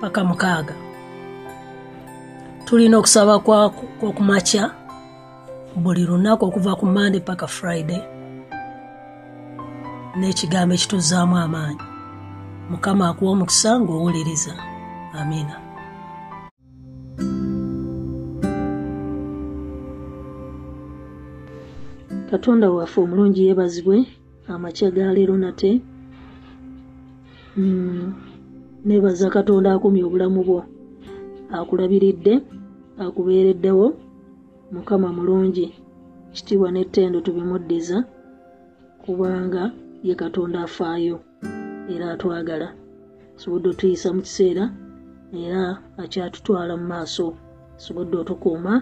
paka mukaaga. Tulina okusaba kwokumakya buli lunaku okuva ku mande paka friday n'ekigambo ekituzaamu amaanyi. Mukama akuwa omukisa ng'owuliriza. Amiina katonda waffe omulungi yeebazibwe amakya ga leero nate mm, neebaza katonda akumya obulamu bwo. Akulabiridde akubeereddewo mukama mulungi. Kitiibwa n'ettendo tubimuddiza kubanga ye katonda afaayo era atwagala. Sobodde otuyisa mu kiseera era akyatutwala mu maaso. Sobodde otukuuma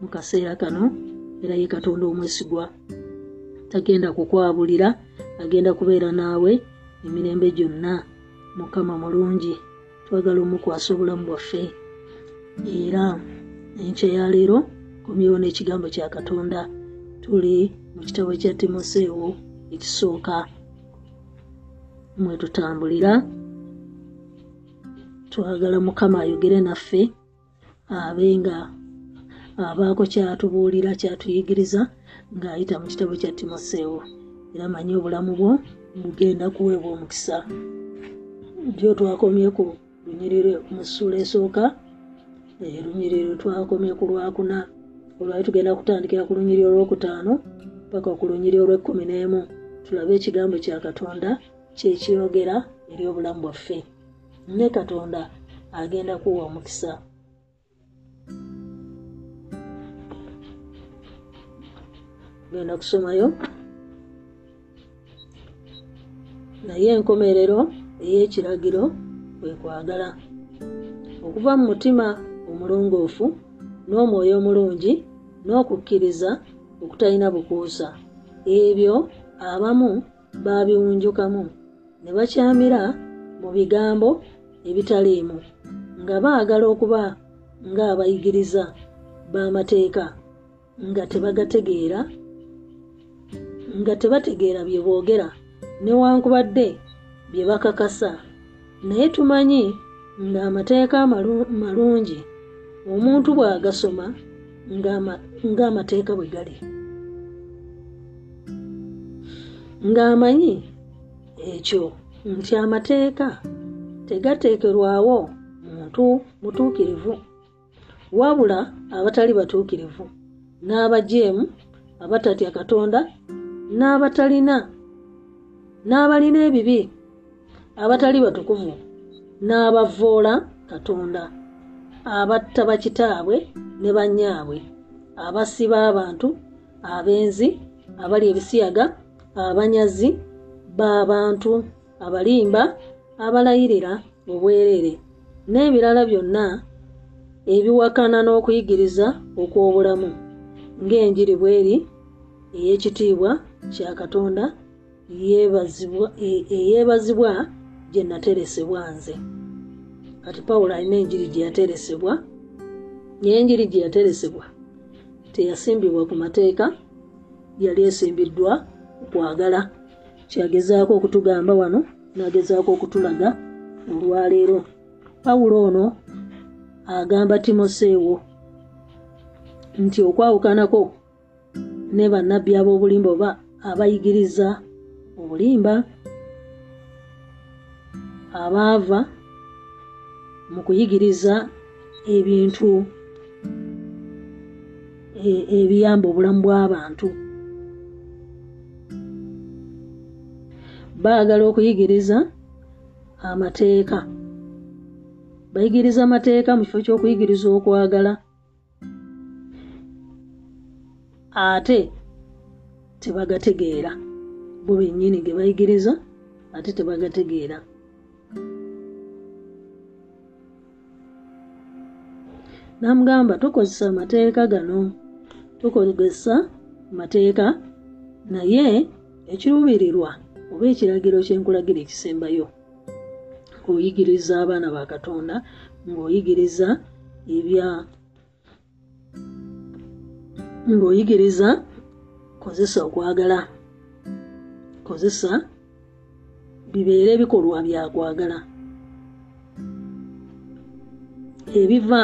mu kaseera kano era ye katonda omwesigwa. Tagenda kukwabulira agenda kubeera naawe emirembe gyonna mukama mulungi twagala omukwasa obulamu bwaffe. Era enkya ya leero komyewo n'ekigambo kya katonda tuli mu kitabo kya timoseewo ekisooka. Mwe tutambulira twagala mukama ayogere naffe abe nga abaako kyatubuulira kyatuyigiriza ng'ayita mu kitabo kya timoseewo. Era manye obulamu bwo bugenda kuweebwa omukisa jo twakomye ku lunyiriro mu ssuula esooka lunyiriro twakomye ku lwakuna olwali tugenda kutandikira ku lunyiriro olwokutaano paka ku lunyiriro olw'ekkumi n'emu. Tulabe ekigambo kya katonda kyekiyogera eri obulamu bwaffe. Ne katonda agenda kuwa omukisa. Genda kusomayo. Naye enkomerero ey'ekiragiro kwe kwagala. Okuva mu mutima omulongoofu n'omwoyo omulungi n'okukkiriza okutalina bukuusa. Ebyo abamu baabiwunjukamu ne bakyamira mu bigambo ebitaliimu nga baagala okuba ng'abayigiriza b'amateeka nga tebagategeera nga tebategeera bye boogera. Newankubadde bye bakakasa. Naye tumanyi ng'amateeka malungi. Omuntu bw'agasoma ng'amateeka bwe gali. Ng'amanyi ekyo nti amateeka tegateekerwawo muntu mutuukirivu wabula abatali batuukirivu n'abajeemu abatatya katonda n'abatalina n'abalina ebibi abatali batukuvu n'abavvoola katonda abatta bakitaabwe ne bannyaabwe abasiba abantu abenzi abali ebisiyaga abanyazi b'abantu abalimba abalayirira obwereere n'ebirala byonna ebiwakana n'okuyigiriza okw'obulamu ng'enjiri bw'eri ey'ekitiibwa kya katonda eyeebazibwa gye nateresebwa nze. Kati pawulo alina enjiri gye yateresebwa naye enjiri gye yateresebwa teyasimbibwa ku mateeka yali esimbiddwa okwagala kyagezaako okutugamba wano n'agezaako okutulaga olwaleero pawulo ono agamba timoseewo nti okwawukanako ne bannabbi ab'obulimba oba abayigiriza obulimba abaava mu kuyigiriza ebintu e- ebiyamba obulamu bw'abantu baagala okuyigiriza amateeka. Bayigiriza amateeka mu kifo ky'okuyigiriza okwagala. Ate tebagategeera. Bo bennyini ge bayigiriza ate tebagategeera namugamba tokozesa amateeka gano. Tukozesa mateeka naye ekiruubirirwa oba ekiragiro kyenkulagira ekisembayo. Ng'oyigiriza abaana ba katonda ng'oyigiriza ebya ng'oyigiriza kozesa okwagala kozesa bibeere ebikolwa byakwagala ebiva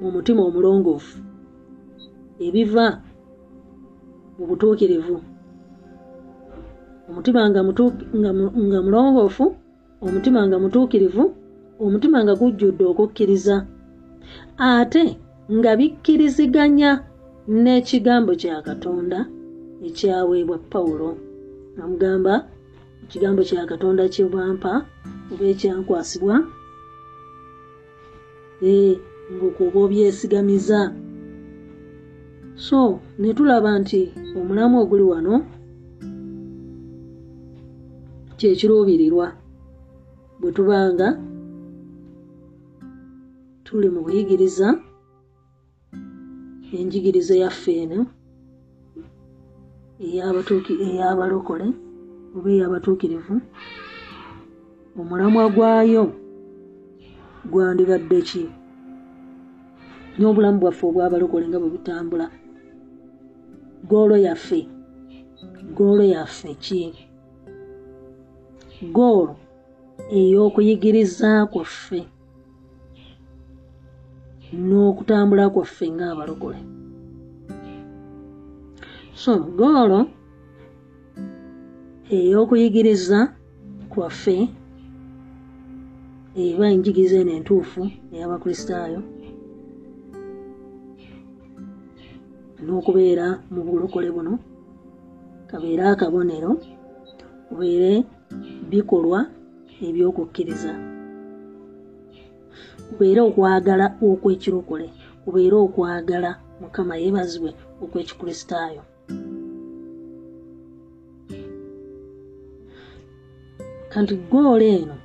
mu mutima omulongoofu ebiva mu butuukirivu. Omutima nga mulongoofu omutima nga mutuukirivu omutima nga gujjudde okukkiriza. Ate nga bikkiriziganya n'ekigambo kya katonda ekyaweebwa pawulo. Namugamba ekigambo kya katonda kyebwampa oba ekyankwasibwa ee ngaokuba obyesigamiza so ne tulaba nti omulamu oguli wano kyekiruubirirwa bwe tubanga tuli mu buyigiriza enjigiriza yaffe eno ey'abalokole oba ey'abatuukirivu omulamwa gwayo gwandibadde ki n'obulamu bwaffe obw'abalokole nga bwe butambula. Goolo yaffe goolo yaffe ki? Goolo ey'okuyigiriza kwaffe n'okutambula kwaffe ng'abalokole. So goolo ey'okuyigiriza kwaffe eba enjigiriza eno entuufu ey'abakristaayo n'okubeera mu bulokole buno kabeere akabonero kubeere bikolwa eby'okukkiriza. Kubeere okwagala okw'ekirokole kubeere okwagala mukama yeebazibwe okw'ekikristaayo kanti goola eno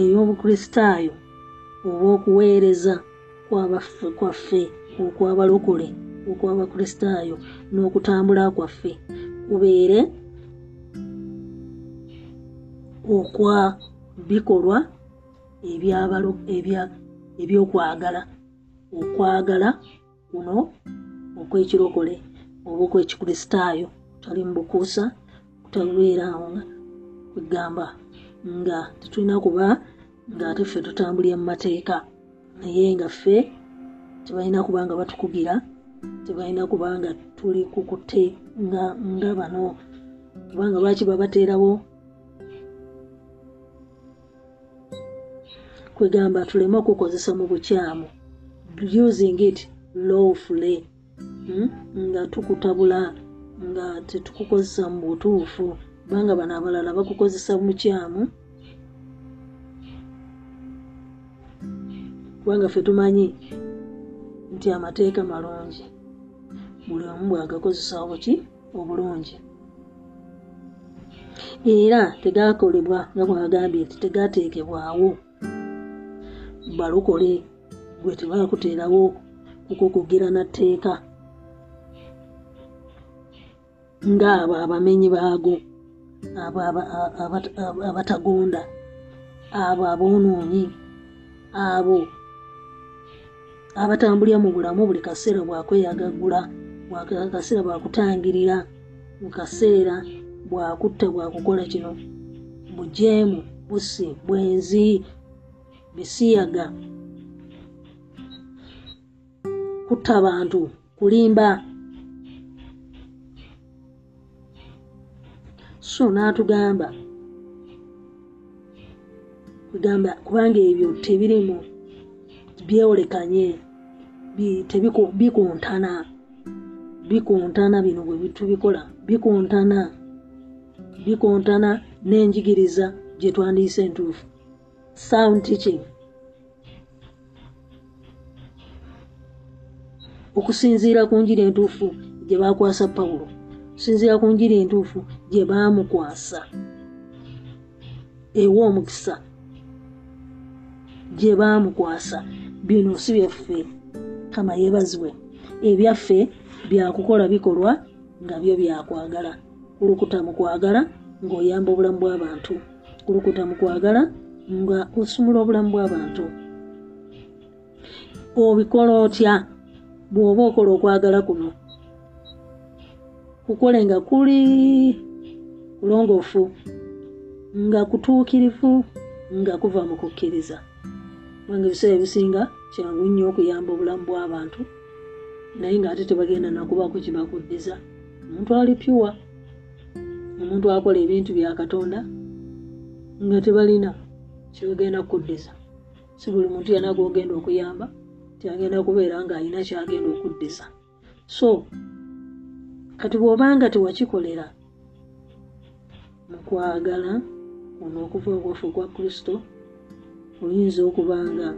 ey'obukristaayo oba okuweereza kwaffe okwabalokole okw'abakristaayo n'okutambula kwaffe. Kubeere okwa bikolwa ebyokwagala. Okwagala kuno okw'ekirokole oba okw'ekikristaayo tali mu bukuusa kutabeera awo nga kwegamba nga tetulina kuba ng'ate ffe tutambulira mu mateeka. Naye nga ffe tebalina kuba nga batukugira tebalina kuba nga tuli kukutte nga bano. Kubanga lwaki babateerawo kwegamba tuleme okukozesa mu bukyamu. Using it lawfully. Hmm? nga tukutabula nga tetukukozesa mu butuufu. Kubanga bano abalala bakukozesa mu kyamu kubanga ffe tumanyi nti amateeka malungi buli omu bwagakozesa buki obulungi. Era tegakolebwa nga bwagambye nti tegateekebwawo balokole gwe tebakuteerawo kukukugira na tteeka ng'abo abamenyi baago abatagonda abo aboonoonyi abo abatambulira mu bulamu buli kaseera bwakweyagaggula bwaka- kaseera bwakutangirira mu kaseera bwakutta bwakukola kino. Bujeemu busi bwenzi bisiyaga. Kutta bantu kulimba. So n'atugamba kugamba kubanga ebyo tebirimu byewolekanye bi- bikuntana bino bwe bitubikola bikuntana bikuntana n'enjigiriza gye twandiise entuufu. Sound teaching. Okusinziira ku njiri entuufu gye baakwasa pawulo. Okusinziira ku njiri entuufu gye baamukwasa. Ewa omukisa gye baamukwasa. Bino si byaffe. Kama yeebazibwe. Ebyaffe byakukola bikolwa nga byo byakwagala. Kulukuta mu kwagala ng'oyamba obulamu bw'abantu kulukuta mu kwagala nga osumula obulamu bw'abantu obikola otya? Bw'oba okola okwagala kuno kukole nga kuli kulongoofu nga kutuukirivu nga kuva mu kukkiriza. Kubanga ebiseera ebisinga kyangu nnyo okuyamba obulamu bw'abantu naye ng'ate tebagenda nakubaako kibakuddiza omuntu ali pyuwa omuntu akola ebintu bya katonda nga tebalina kyebagenda kukuddiza si buli muntu yena gwogenda okuyamba tyagenda kubeera ng'alina kyagenda okuddiza so kati bw'obanga tewakikolera mu kwagala kuno okuva obwafu kwa kristo oyinza okuba nga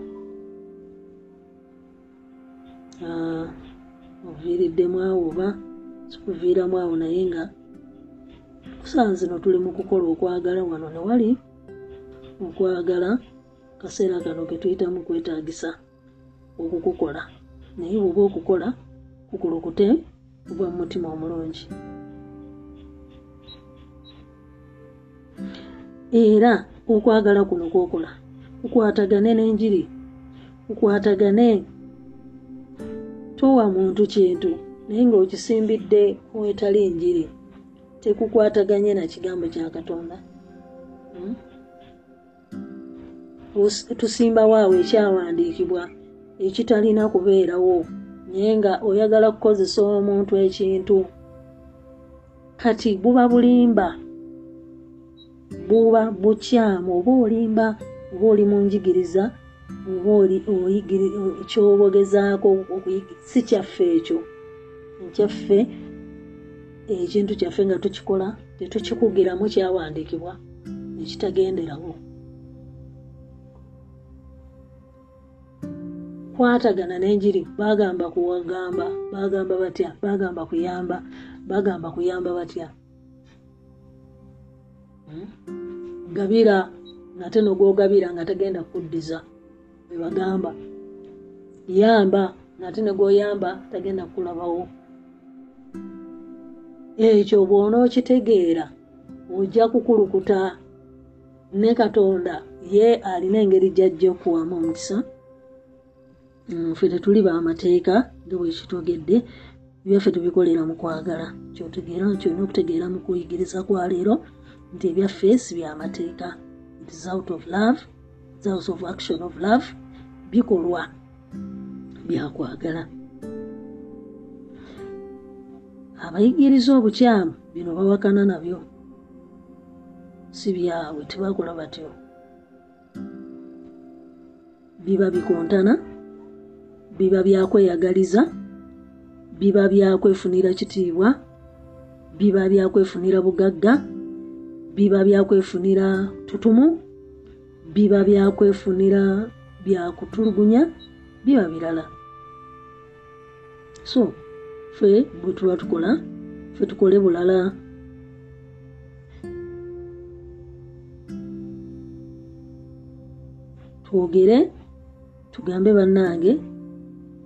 oviiriddemu awo oba sikuviiramu awo naye nga kusaawa zino tuli mu kukola okwagala wano. Ne wali okwagala kaseera kano ke tuyitamu kwetaagisa okukukola. Naye bw'oba okukola kukulukute kuva mu mutima omulungi. Era okwagala kuno kwokola. Kukwatagane n'enjiri. Kukwatagane towa muntu kintu naye ng'okisimbidde wetali njiri tekukwataganye na kigambo kya katonda Hmm? Tusimbawo awo ekyawandiikibwa ekitalina kubeerawo naye nga oyagala kukozesa omuntu ekintu kati buba bulimba buba bukyamu oba olimba oba oli mu njigiriza oba oli oyigiri- o- kyobogezaako okuyigi- si kyaffe ekyo. Ekyaffe ekintu kyaffe nga tukikola tetukikugiramu kyawandiikibwa ekitagenderawo kwatagana n'enjiri bagamba kuwagamba bagamba batya bagamba kuyamba bagamba kuyamba batya. Hmm? gabira ngate nogwogabira nga tagenda kuddiza bebagamba yamba ngate negwoyamba tagenda kulabawo ekyo bw'onookitegeera ojja kukulukuta ne katonda ye alina engeri gyajja okuwamu omukisa. Mm, ffe tetuli bamateeka nga bwekitogedde ebyaffe tubikolera mu kwagala. Kyotegeera kyolina okutegeera mu kuyigiriza kwa leero nti ebyaffe si byamateeka it is out of love out of action of love bikolwa byakwagala abayigiriza obukyamu bino bawakana nabyo. Si byabwe tebakola batyo. Biba bikontana biba byakweyagaliza biba byakwefunira kitiibwa biba byakwefunira bugagga biba byakwefunira tutumu biba byakwefunira byakutulugunya biba birala. So ffe bwe tuba tukola ffe tukole bulala. Twogere tugambe bannange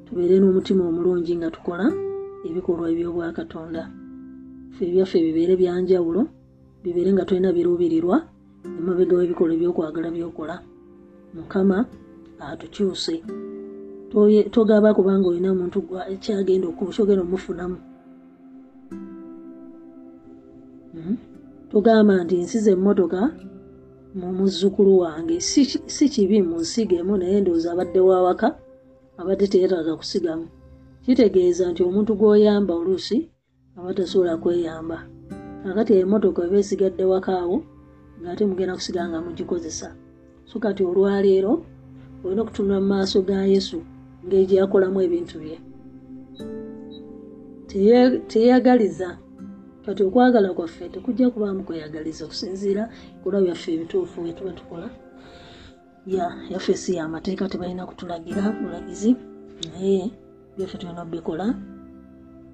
tubeere n'omutima omulungi nga tukola ebikolwa ebyobwakatonda. Ffe ebyaffe bibeere byanjawulo bibeere nga tulina biruubirirwa emabega w'ebikolwa ebyokwagala byokola. Mukama atukyuse. Togaba kubanga olina omuntu gwa- kyagenda kyogenda omufunamu. Mhm. togamba nti nsiza emmotoka mu muzzukulu wange. Si ki- si kibi munsigemu naye ndowooza abadde wawaka abadde teyetaaga kusigamu. Kitegeeza nti omuntu gw'oyamba oluusi aba tasobola kweyamba. Kakati emmotoka eba esigadde waka awo ng'ate mugenda kusiga nga mugikozesa. So kati olwaleero olina okutunula mu maaso ga yesu ngeri gyeyakolamu ebintu bye. Teyeyagaliza. Kati okwagala kwaffe tekujja kubaamu kweyagaliza okusinziira bikolwa byaffe ebituufu byetuba tukola. Ya yaffe si yamateeka tebalina kutulagira bulagizi naye byaffe tulina obikola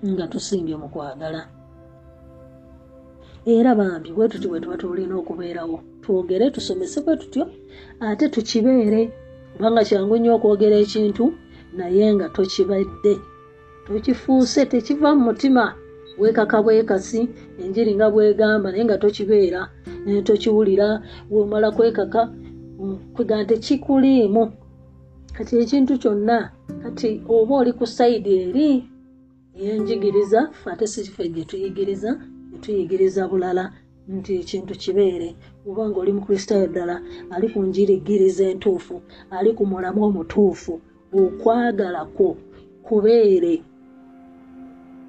nga tusimbye mu kwagala era bambi bwe tuti bwe tuba tulina okubeerawo. Twogere tusomese bwe tutyo ate tukibeere. Kubanga kyangu nnyo okwogera ekintu naye nga tokibadde. Tokifuuse tekiva mu mutima. Weekaka bwekasi enjiri nga bwegamba naye nga tokibeera. Tokiwulira womala kwekaka kwega nti kikuliimu. Kati ekintu kyonna kati oba oli ku sayidi eri yenjigiriza fe ate sife gye tuyigiriza netuyigiriza bulala nti ekintu kibeere. Oba nga oli mukristaayo ddala ali ku njirigiriza entuufu ali ku mulamu omutuufu okwagala kwo kubeere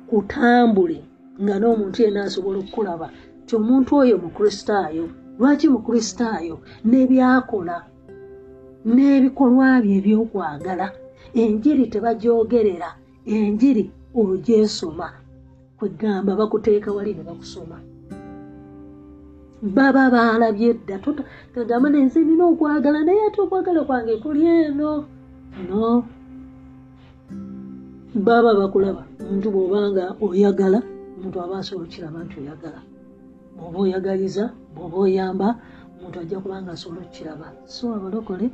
kutambule nga n'omuntu yenna asobola okukulaba ti omuntu oyo mukristaayo lwaki mukristaayo n'ebyakola n'ebikolwa bye ebyokwagala? Enjiri tebagyogerera enjiri ogyesoma kwegamba bakuteeka wali ne bakusoma. Baba baalabye dda kagamba nenze nina okwagala naye ate okwagala kwange kuli eno. No. Baba bakulaba omuntu bw'obanga oyagala omuntu aba asobola okukiraba nti oyagala. Bw'oba oyagaliza bw'oba oyamba omuntu ajja kubanga asobola okukiraba so abalokole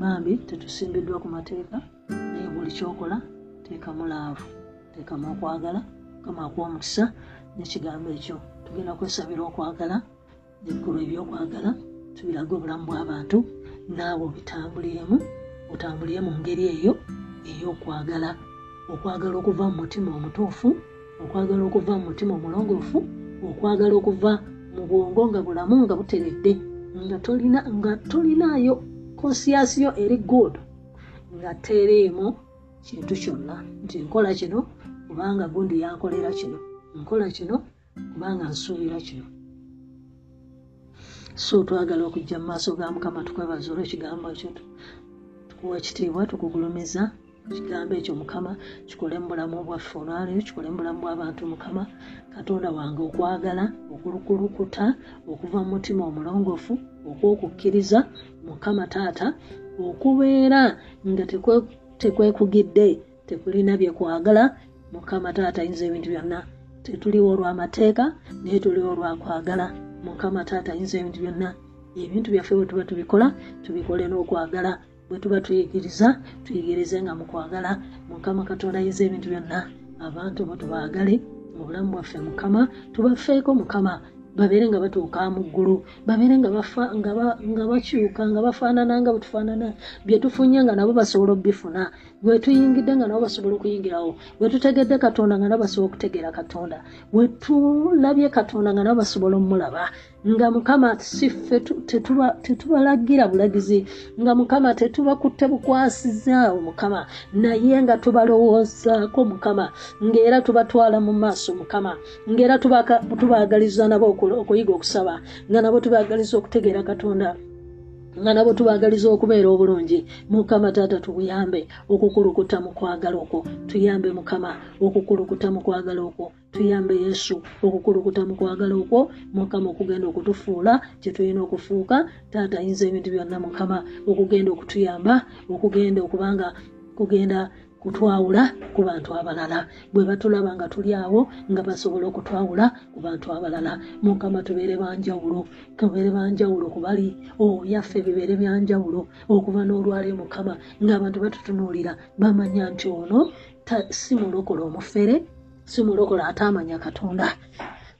bambi tetusimbiddwa ku mateeka naye buli kyokola teekamu laavu teekamu okwagala kama akuwa omukisa nekigambo ekyo tugenda kwesabira okwagala ebikolwa ebyokwagala tubirage obulamu bw'abantu naawe obitambuliremu otambulire mu ngeri eyo ey'okwagala. Okwagala okuva mu mutima omutuufu okwagala okuva mu mutima omulongoofu okwagala okuva mu bwongo nga bulamu nga buteredde nga tolina nga tolinaayo konsiyasiyo eri good nga teriimu kintu kyonna. Nti nkola kino kubanga gundi yankolera kino. Nkola kino kubanga nsuubira kino. So twagala okujja mu maaso ga mukama tukwebaza olwekigambo ekyo tukuwa ekitiibwa tukugulumiza kigambo ekyo mukama kikole mu bulamu bwaffe olwaleero kikole mu bulamu bw'abantu mukama. Katonda wange okwagala okulukulukuta okuva mu mutima omulongoofu okwokukkiriza mukama taata okubeera nga tekwekugidde tekulina byekwagala mukama taata ayinza ebintu byonna. Tetuliwo olw'amateeka naye tuliwo olwakwagala mukama taata ayinza ebintu byonna. Ebintu byaffe bwe tuba tubikola tubikole n'okwagala. Bwe tuba tuyigiriza tuyigirize nga mukwagala mukama katonda ayinza ebintu byonna. Abantu bo tubaagale mu bulamu bwaffe mukama tubafeeko mukama. Babeere nga batuuka mu ggulu babeere nga bakyuka nga bafaanana nga bwetufaanana byetufunye nga nabo basobola obbifuna bwetuyingidde nga nabo basobola okuyingirawo bwetutegedde katonda nga nabo basobola okutegeera katonda bwetulabye katonda nga nabo basobola omulaba nga mukama siffe tetubalagira bulagizi nga mukama tetubakutte bukwasizaawo mukama naye nga tubalowoozaako mukama ngaera tubatwala mu maaso mukama ngaera tubaagaliza nabo okuyiga okusaba nga nabo tubaagaliza okutegeera katonda nga nabo tubaagaliza okubeera obulungi. Mukama taata tubuyambe okukulukuta mu kwagala okwo. Tuyambe mukama okukulukuta mu kwagala okwo. Tuyambe yesu okukulukuta mu kwagala okwo. Mukama okugenda okutufuula kyetulina okufuuka. Taata ayinza ebintu byonna mukama okugenda okutuyamba okugenda okubanga kugenda kutwawula ku bantu abalala. Bwe batulaba nga tuli awo nga basobola okutwawula ku bantu abalala. Mukama tubeere banjawulo tubeere banjawulo kubali oyaffe bibeere byanjawulo okuva n'olwali mukama ng'abantu batutunuulira bamanya nti ono si mulokole omufere si mulokole ataamanya katonda.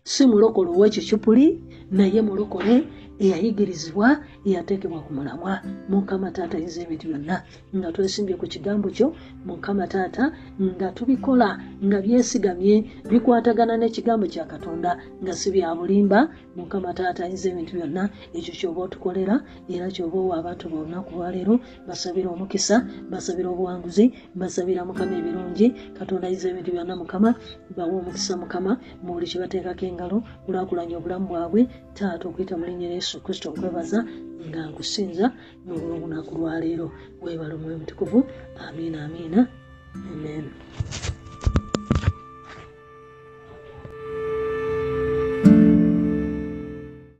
Si mulokole ow'ekicupuli naye mulokole eyayigirizibwa eyateekebwa ku mulamwa. Mukama taata ayinza ebintu byonna nga twesimbye ku kigambo kyo mukama taata nga tubikola nga byesigamye bikwatagana n'ekigambo kya katonda nga si bya bulimba. Mukama taata ayinza ebintu byonna ekyo kyoba otukolera era kyoba owa abantu bolunaku lwaleero basabira omukisa basabira obuwanguzi basabira mukama ebirungi. Katonda ayinza ebintu byonna mukama bawa omukisa mukama mu buli kye bateekako engalo kulaakulanya obulamu bwabwe taata okuyita mu linnya yesu kristo nkwebaza nga nkusinza n'olwolunaku lwaleero. Webala omwoyo mutukuvu. Amiina amiina. Amen